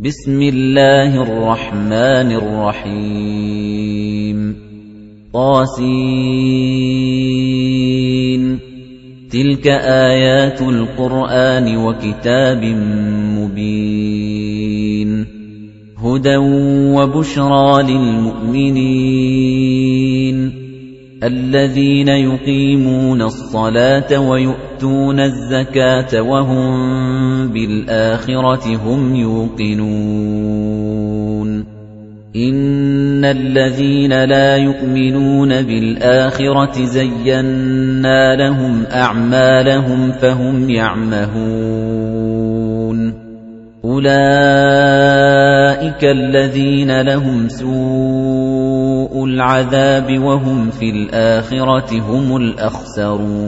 بِسْمِ اللَّهِ الرَّحْمَٰنِ الرَّحِيمِ. طسم تِلْكَ آيَاتُ الْقُرْآنِ وَكِتَابٍ مُّبِينٍ. هُدًى وَبُشْرَىٰ لِلْمُؤْمِنِينَ. الَّذِينَ يُقِيمُونَ الصَّلَاةَ وَيُؤْتُونَ الزَّكَاةَ وَهُم بِالْآخِرَةِ هُمْ يُوقِنُونَ. إِنَّ الَّذِينَ لَا يُؤْمِنُونَ بِالْآخِرَةِ زَيَّنَّا لَهُمْ أَعْمَالَهُمْ فَهُمْ يَعْمَهُونَ. أُولَئِكَ الَّذِينَ لَهُمْ سُوءُ الْعَذَابِ وَهُمْ فِي الْآخِرَةِ هُمُ الْأَخْسَرُونَ.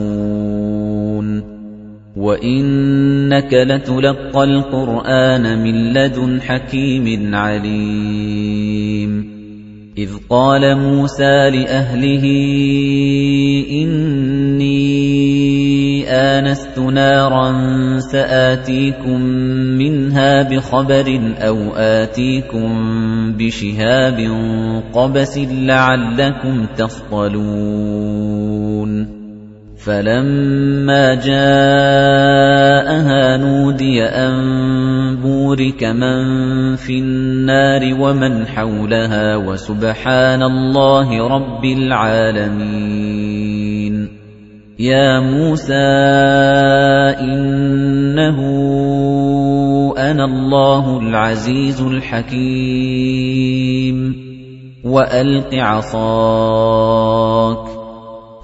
وَإِنَّكَ لَتُلَقَّى الْقُرْآنَ مِن لَّدُنْ حَكِيمٍ عَلِيمٍ. إِذْ قَالَ مُوسَىٰ لِأَهْلِهِ إِنِّي آنَسْتُ نَارًا سَآتِيكُم مِّنْهَا بِخَبَرٍ أَوْ آتِيكُم بِشِهَابٍ قَبَسٍ لَّعَلَّكُمْ تَصْطَلُونَ فَلَمَّا جَاءَهَا نُودِيَ أَن بُورِكَ مَن فِي النَّارِ وَمَنْ حَوْلَهَا وَسُبْحَانَ اللَّهِ رَبِّ الْعَالَمِينَ يَا مُوسَىٰ إِنَّهُ أَنَا اللَّهُ الْعَزِيزُ الْحَكِيمُ وَأَلْقِ عَصَاكَ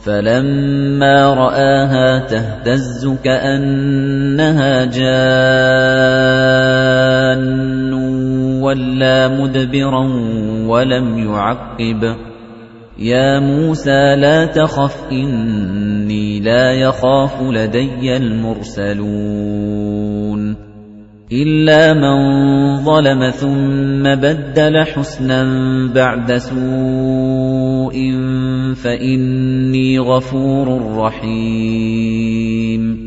فَلَمَّا رَآهَا تَهْتَزُّ كَأَنَّهَا جَانٌّ وَلَّىٰ مُدْبِرًا وَلَمْ يُعَقِّبْ يَا مُوسَىٰ لَا تَخَفْ إِنِّي لَا يَخَافُ لَدَيَّ الْمُرْسَلُونَ. إِلَّا مَن ظَلَمَ ثُمَّ بَدَّلَ حُسْنًا بَعْدَ سُوءٍ فَإِنِّي غَفُورٌ رَّحِيمٌ.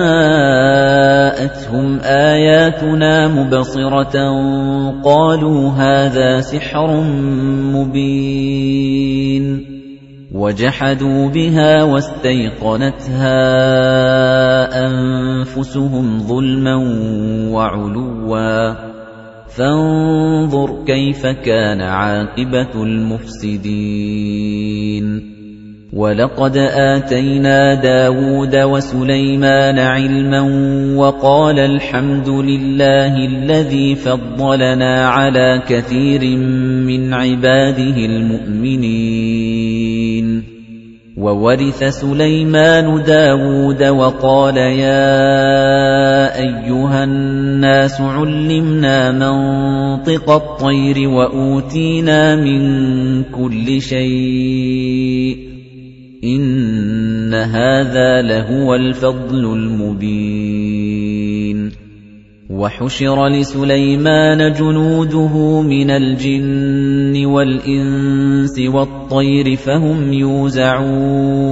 آيَاتُنَا مُبْصِرَةً قَالُوا هَٰذَا سِحْرٌ مُّبِينٌ وَجَحَدُوا بِهَا وَاسْتَيْقَنَتْهَا أَنفُسُهُمْ ظُلْمًا وَعُلُوًّا فَانظُرْ كَيْفَ كَانَ عَاقِبَةُ الْمُفْسِدِينَ وَلَقَدْ آتَيْنَا دَاوُودَ وَسُلَيْمَانَ عِلْمًا وَقَالَ الْحَمْدُ لِلَّهِ الَّذِي فَضَّلَنَا عَلَىٰ كَثِيرٍ مِّنْ عِبَادِهِ الْمُؤْمِنِينَ وَوَرِثَ سُلَيْمَانُ دَاوُودَ وَقَالَ يَا أَيُّهَا النَّاسُ عُلِّمْنَا مَنطِقَ الطَّيْرِ وَأُوتِينَا مِن كُلِّ شَيْءٍ ۖ إِنَّ هَٰذَا لَهُوَ الْفَضْلُ الْمُبِينُ وَحُشِرَ لِسُلَيْمَانَ جُنُودُهُ مِنَ الْجِنِّ وَالْإِنسِ وَالطَّيْرِ فَهُمْ يُوزَعُونَ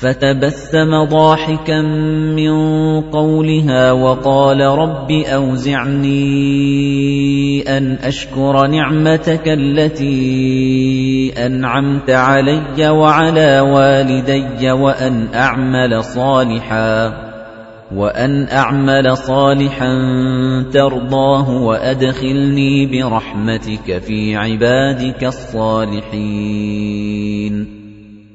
فَتَبَسَّمَ ضَاحِكًا مِّن قَوْلِهَا وَقَالَ رَبِّ أَوْزِعْنِي أَنْ أَشْكُرَ نِعْمَتَكَ الَّتِي أَنْعَمْتَ عَلَيَّ وَعَلَىٰ وَالِدَيَّ وَأَنْ أَعْمَلَ صَالِحًا وَأَنْ أَعْمَلَ صَالِحًا تَرْضَاهُ وَأَدْخِلْنِي بِرَحْمَتِكَ فِي عِبَادِكَ الصَّالِحِينَ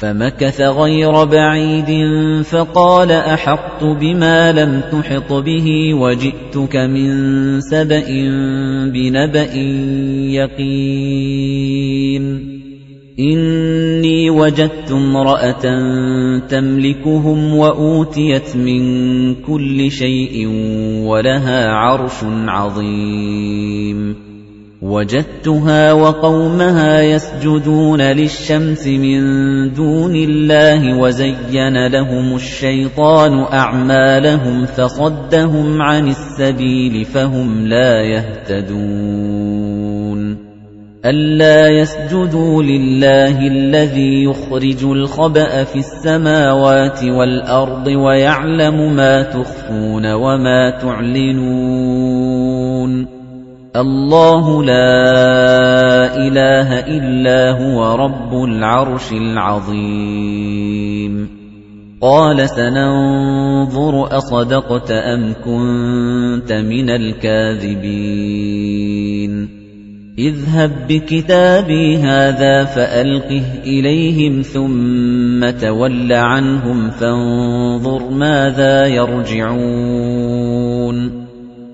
فَمَكَثَ غَيْرَ بَعِيدٍ فَقَالَ أَحَطتُ بِمَا لَمْ تُحِطْ بِهِ وَجِئْتُكَ مِن سَبَإٍ بِنَبَإٍ يَقِينٍ. إِنِّي وَجَدتُّ امْرَأَةً تَمْلِكُهُمْ وَأُوتِيَتْ مِن كُلِّ شَيْءٍ وَلَهَا عَرْشٌ عَظِيمٌ. وَجَدتُّهَا وَقَوْمَهَا يَسْجُدُونَ لِلشَّمْسِ مِن دُونِ اللَّهِ وَزَيَّنَ لَهُمُ الشَّيْطَانُ أَعْمَالَهُمْ فَصَدَّهُمْ عَنِ السَّبِيلِ فَهُمْ لَا يَهْتَدُونَ أَلَّا يَسْجُدُوا لِلَّهِ الَّذِي يُخْرِجُ الْخَبَأَ فِي السَّمَاوَاتِ وَالْأَرْضِ وَيَعْلَمُ مَا تُخْفُونَ وَمَا تُعْلِنُونَ اللَّهُ لَا إِلَٰهَ إِلَّا هُوَ رَبُّ الْعَرْشِ الْعَظِيمِ. قَالَ سَنَنظُرُ أَصَدَقْتَ أَمْ كُنتَ مِنَ الْكَاذِبِينَ. اذْهَب بِّكِتَابِي هَٰذَا فَأَلْقِهْ إِلَيْهِمْ ثُمَّ تَوَلَّ عَنْهُمْ فَانظُرْ مَاذَا يَرْجِعُونَ.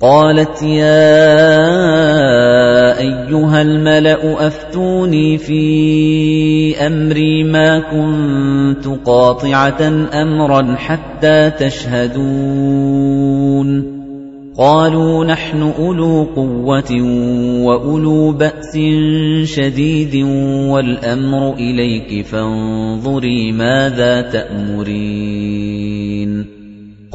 قَالَتْ يَا أَيُّهَا الْمَلَأُ أَفْتُونِي فِي أَمْرِي مَا كُنتُ قَاطِعَةً أَمْرًا حَتَّىٰ تَشْهَدُونِ. قَالُوا نَحْنُ أُولُو قُوَّةٍ وَأُولُو بَأْسٍ شَدِيدٍ وَالْأَمْرُ إِلَيْكِ فَانظُرِي مَاذَا تَأْمُرِينَ.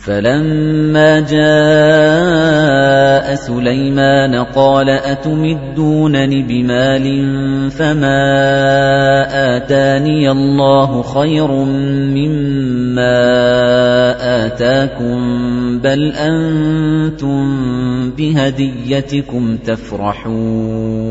فَلَمَّا جَاءَ سُلَيْمَانَ قَالَ أَتُمِدُّونَنِ بِمَالٍ فَمَا آتَانِيَ اللَّهُ خَيْرٌ مِّمَّا آتَاكُم بَلْ أَنتُم بِهَدِيَّتِكُمْ تَفْرَحُونَ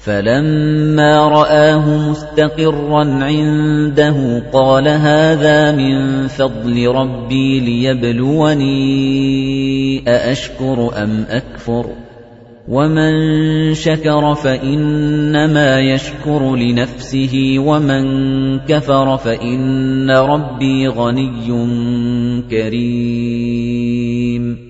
فَلَمَّا رَآهُ مُسْتَقِرًّا عِندَهُ قَالَ هَٰذَا مِن فَضْلِ رَبِّي لِيَبْلُوَنِي أَأَشْكُرُ أَمْ أَكْفُرُ؟ وَمَن شَكَرَ فَإِنَّمَا يَشْكُرُ لِنَفْسِهِ وَمَن كَفَرَ فَإِنَّ رَبِّي غَنِيٌّ كَرِيمٌ.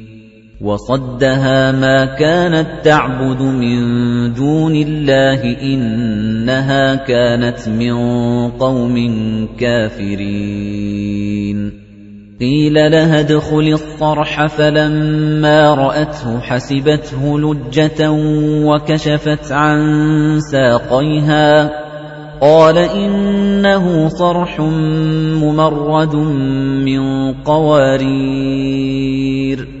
وَصَدَّهَا مَا كَانَت تَّعْبُدُ مِن دُونِ اللَّهِ إِنَّهَا كَانَتْ مِن قَوْمٍ كَافِرِينَ. قِيلَ لَهَا ادْخُلِي الصَّرْحَ فَلَمَّا رَأَتْهُ حَسِبَتْهُ لُجَّةً وَكَشَفَتْ عَن سَاقَيْهَا. قَالَ إِنَّهُ صَرْحٌ مُّمَرَّدٌ مِّن قَوَارِيرَ.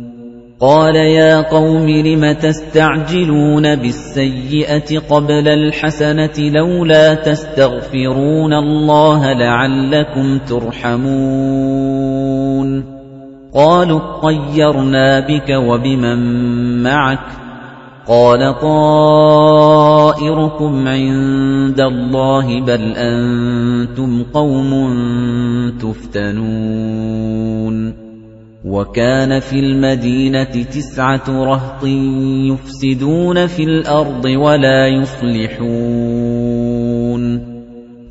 قَالَ يَا قَوْمِ لِمَ تَسْتَعْجِلُونَ بِالسَّيِّئَةِ قَبْلَ الْحَسَنَةِ لَوْلَا تَسْتَغْفِرُونَ اللَّهَ لَعَلَّكُمْ تُرْحَمُونَ قَالُوا اطَّيَّرْنَا بِكَ وَبِمَن مَّعَكَ قَالَ طَائِرُكُمْ عِندَ اللَّهِ بَلْ أَنتُمْ قَوْمٌ تُفْتَنُونَ وَكَانَ فِي الْمَدِينَةِ تِسْعَةُ رَهْطٍ يُفْسِدُونَ فِي الْأَرْضِ وَلَا يُصْلِحُونَ.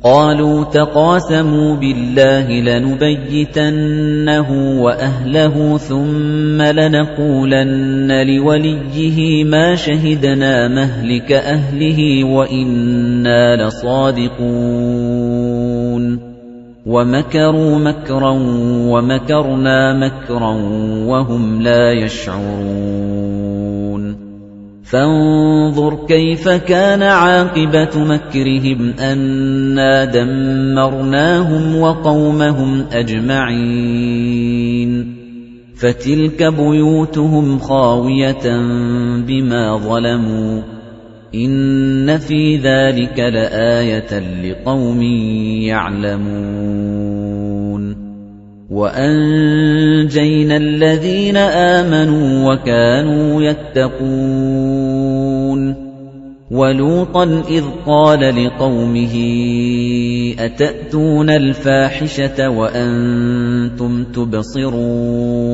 قَالُوا تَقَاسَمُوا بِاللَّهِ لَنُبَيِّتَنَّهُ وَأَهْلَهُ ثُمَّ لَنَقُولَنَّ لِوَلِيِّهِ مَا شَهِدْنَا مَهْلِكَ أَهْلِهِ وَإِنَّا لَصَادِقُونَ. وَمَكَرُوا مَكْرًا وَمَكَرْنَا مَكْرًا وَهُمْ لَا يَشْعُرُونَ. فَانظُرْ كَيْفَ كَانَ عَاقِبَةُ مَكْرِهِمْ أَنَّا دَمَّرْنَاهُمْ وَقَوْمَهُمْ أَجْمَعِينَ. فَتِلْكَ بُيُوتُهُمْ خَاوِيَةً بِمَا ظَلَمُوا. إِنَّ فِي ذَلِكَ لَآيَةً لِقَوْمٍ يَعْلَمُونَ وَأَنجَيْنَا الَّذِينَ آمَنُوا وَكَانُوا يَتَّقُونَ وَلُوطًا إِذْ قَالَ لِقَوْمِهِ أَتَأْتُونَ الْفَاحِشَةَ وَأَنتُمْ تُبْصِرُونَ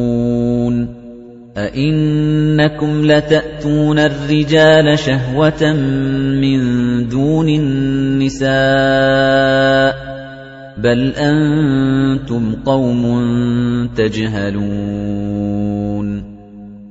أَئِنَّكُمْ لَتَأْتُونَ الرِّجَالَ شَهْوَةً مِّن دُونِ النِّسَاءِ بَلْ أَنتُمْ قَوْمٌ تَجْهَلُونَ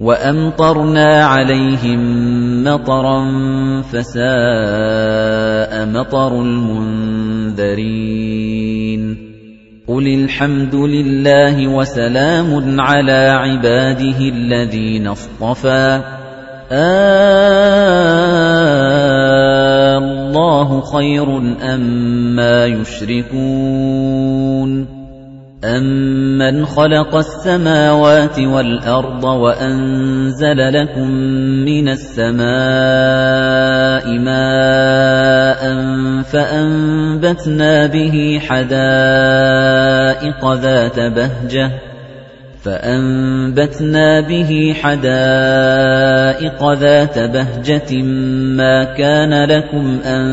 وَأَمْطَرْنَا عَلَيْهِم مَّطَرًا فَسَاءَ مَطَرُ الْمُنذَرِينَ. قُلِ الْحَمْدُ لِلَّهِ وَسَلَامٌ عَلَىٰ عِبَادِهِ الَّذِينَ اصْطَفَىٰ. اللَّهُ خَيْرٌ أَمَّا يُشْرِكُونَ. أَمَّنْ خَلَقَ السَّمَاوَاتِ وَالْأَرْضَ وَأَنزَلَ لَكُم مِّنَ السَّمَاءِ مَاءً فَأَنبَتْنَا بِهِ حَدَائِقَ ذَاتَ بَهْجَةٍ فَأَنبَتْنَا بِهِ حَدَائِقَ ذَاتَ بَهْجَةٍ مَا كَانَ لَكُمْ أَن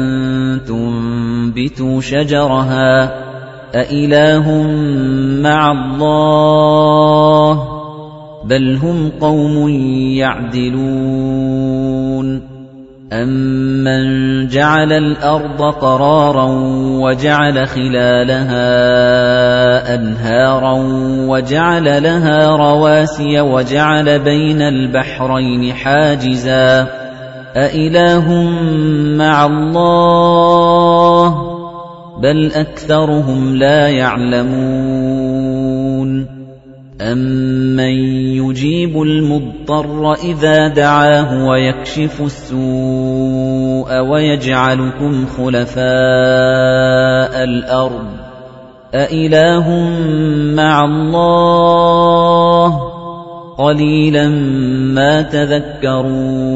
تُنبِتُوا شَجَرَهَا أَإِلَٰهٌ مَّعَ اللَّهِ بَلْ هُمْ قَوْمٌ يَعْدِلُونَ أَمَّن جَعَلَ الْأَرْضَ قَرَارًا وَجَعَلَ خِلَالَهَا أَنْهَارًا وَجَعَلَ لَهَا رَوَاسِيَ وَجَعَلَ بَيْنَ الْبَحْرَيْنِ حَاجِزًا أَإِلَٰهٌ مَّعَ اللَّهِ ۚ بَلْ أَكْثَرُهُمْ لَا يَعْلَمُونَ أَمَّن يُجِيبُ الْمُضْطَرَّ إِذَا دَعَاهُ وَيَكْشِفُ السُّوءَ وَيَجْعَلُكُمْ خُلَفَاءَ الْأَرْضِ أَإِلَٰهٌ مَّعَ اللَّهِ ۚ قَلِيلًا مَّا تَذَكَّرُونَ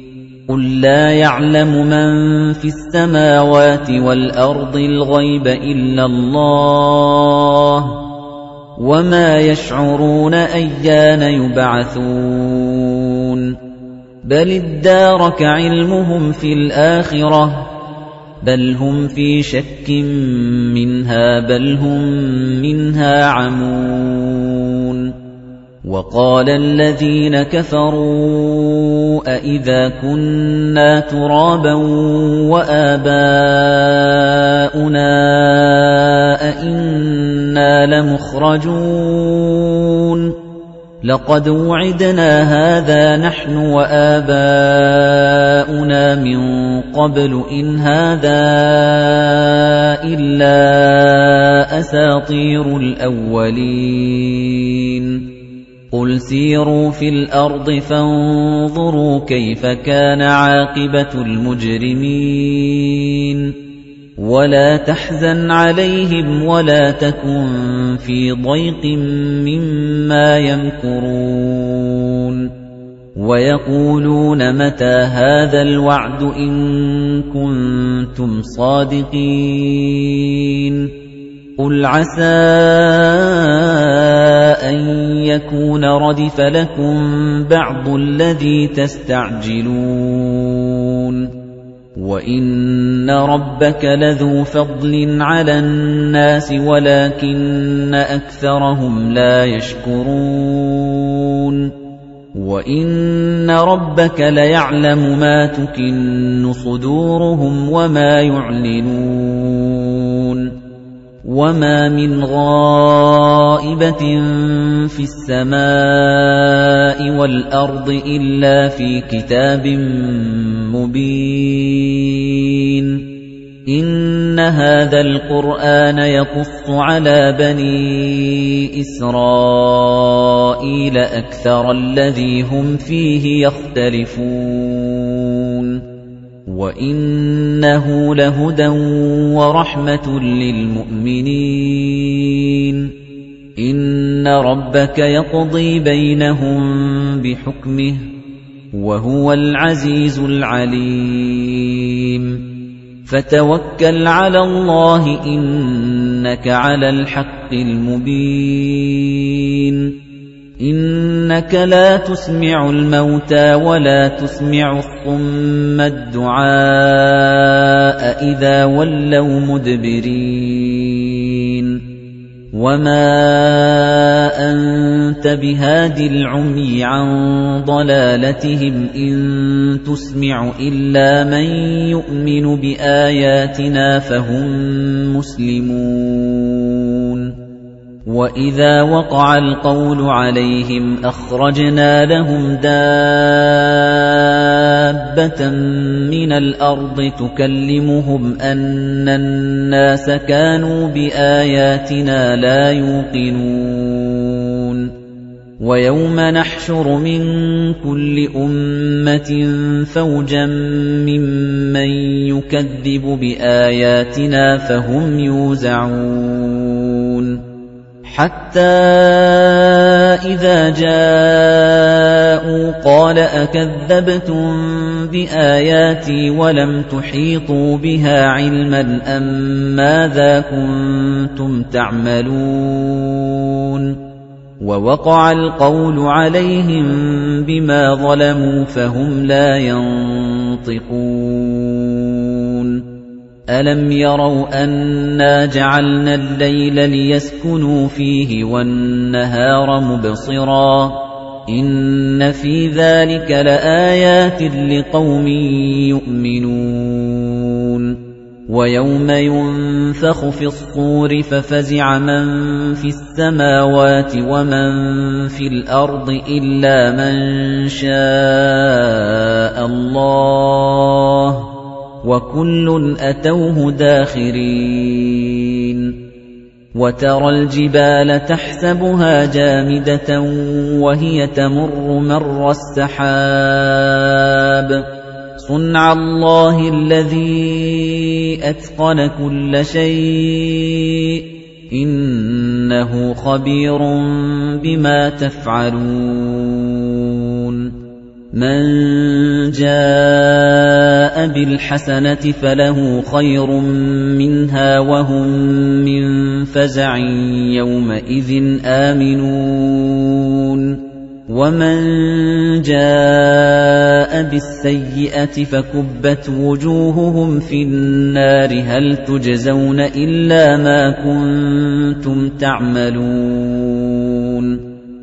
قُل لَّا يَعْلَمُ مَن فِي السَّمَاوَاتِ وَالْأَرْضِ الْغَيْبَ إِلَّا اللَّهُ ۚ وَمَا يَشْعُرُونَ أَيَّانَ يُبْعَثُونَ بَلِ ادَّارَكَ عِلْمُهُمْ فِي الْآخِرَةِ ۚ بَلْ هُمْ فِي شَكٍّ مِّنْهَا بَلْ هُم مِّنْهَا عَمُونَ وَقَالَ الَّذِينَ كَفَرُوا أَإِذَا كُنَّا تُرَابًا وَآبَاؤُنَا أَإِنَّا لَمُخْرَجُونَ لَقَدْ وُعِدْنَا هَٰذَا نَحْنُ وَآبَاؤُنَا مِن قَبْلُ إِنْ هَٰذَا إِلَّا أَسَاطِيرُ الْأَوَّلِينَ قُلْ سِيرُوا فِي الْأَرْضِ فَانظُرُوا كَيْفَ كَانَ عَاقِبَةُ الْمُجْرِمِينَ وَلَا تَحْزَنْ عَلَيْهِمْ وَلَا تَكُن فِي ضَيْقٍ مِّمَّا يَمْكُرُونَ وَيَقُولُونَ مَتَىٰ هَٰذَا الْوَعْدُ إِن كُنتُمْ صَادِقِينَ قُلْ عَسَىٰ أَن يَكُونَ رَدِفَ لَكُم بَعْضُ الَّذِي تَسْتَعْجِلُونَ وَإِنَّ رَبَّكَ لَذُو فَضْلٍ عَلَى النَّاسِ وَلَٰكِنَّ أَكْثَرَهُمْ لَا يَشْكُرُونَ وَإِنَّ رَبَّكَ لَيَعْلَمُ مَا تُكِنُّ صُدُورُهُمْ وَمَا يُعْلِنُونَ وَمَا مِنْ غَائِبَةٍ فِي السَّمَاءِ وَالْأَرْضِ إِلَّا فِي كِتَابٍ مُّبِينٍ إِنَّ هَٰذَا الْقُرْآنَ يَقُصُّ عَلَىٰ بَنِي إِسْرَائِيلَ أَكْثَرَ الَّذِي هُمْ فِيهِ يَخْتَلِفُونَ وَإِنَّهُ لَهُدًى وَرَحْمَةٌ لِّلْمُؤْمِنِينَ إِنَّ رَبَّكَ يَقْضِي بَيْنَهُم بِحُكْمِهِ ۚ وَهُوَ الْعَزِيزُ الْعَلِيمُ فَتَوَكَّلْ عَلَى اللَّهِ ۖ إِنَّكَ عَلَى الْحَقِّ الْمُبِينِ إِنَّكَ لَا تُسْمِعُ الْمَوْتَىٰ وَلَا تُسْمِعُ الصُّمَّ الدُّعَاءَ إِذَا وَلَّوْا مُدْبِرِينَ. وَمَا أَنتَ بِهَادِ الْعُمْيِ عَن ضَلَالَتِهِمْ ۖ إِن تُسْمِعُ إِلَّا مَن يُؤْمِنُ بِآيَاتِنَا فَهُم مُّسْلِمُونَ. وَإِذَا وَقَعَ الْقَوْلُ عَلَيْهِمْ أَخْرَجْنَا لَهُمْ دَابَّةً مِّنَ الْأَرْضِ تُكَلِّمُهُمْ أَنَّ النَّاسَ كَانُوا بِآيَاتِنَا لَا يُوقِنُونَ وَيَوْمَ نَحْشُرُ مِن كُلِّ أُمَّةٍ فَوْجًا مِّمَّن يُكَذِّبُ بِآيَاتِنَا فَهُمْ يُوزَعُونَ حَتَّى إِذَا جَاءُوا قَالَ أَكَذَّبْتُم بِآيَاتِي وَلَمْ تُحِيطُوا بِهَا عِلْمًا أَم مَّاذَا كُنتُمْ تَعْمَلُونَ وَوَقَعَ الْقَوْلُ عَلَيْهِم بِمَا ظَلَمُوا فَهُمْ لَا يَنطِقُونَ أَلَمْ يَرَوْا أَنَّا جَعَلْنَا اللَّيْلَ لِيَسْكُنُوا فِيهِ وَالنَّهَارَ مُبْصِرًا إِنَّ فِي ذَلِكَ لَآيَاتٍ لِقَوْمٍ يُؤْمِنُونَ وَيَوْمَ يُنفَخُ فِي الصُّورِ فَفَزِعَ مَن فِي السَّمَاوَاتِ وَمَن فِي الْأَرْضِ إِلَّا مَن شَاءَ اللَّهُ وَكُلٌّ أَتَوْهُ دَاخِرِينَ وَتَرَى الْجِبَالَ تَحْسَبُهَا جَامِدَةً وَهِيَ تَمُرُّ مَرَّ السَّحَابِ صُنْعَ اللَّهِ الَّذِي أَتْقَنَ كُلَّ شَيْءٍ إِنَّهُ خَبِيرٌ بِمَا تَفْعَلُونَ مَن جَاءَ بِالْحَسَنَةِ فَلَهُ خَيْرٌ مِنْهَا وَهُم مِّن فَزَعٍ يَوْمَئِذٍ آمِنُونَ. وَمَن جَاءَ بِالسَّيِّئَةِ فَكُبَّتْ وُجُوهُهُمْ فِي النَّارِ. هَلْ تُجْزَوْنَ إِلَّا مَا كُنتُمْ تَعْمَلُونَ؟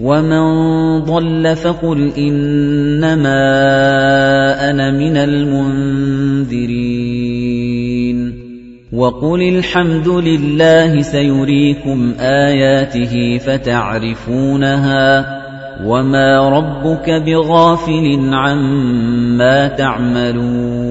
وَمَن ضَلَّ فَقُلْ إِنَّمَا أَنَا مِنَ الْمُنذِرِينَ وَقُلِ الْحَمْدُ لِلَّهِ سَيُرِيكُمْ آيَاتِهِ فَتَعْرِفُونَهَا وَمَا رَبُّكَ بِغَافِلٍ عَمَّا تَعْمَلُونَ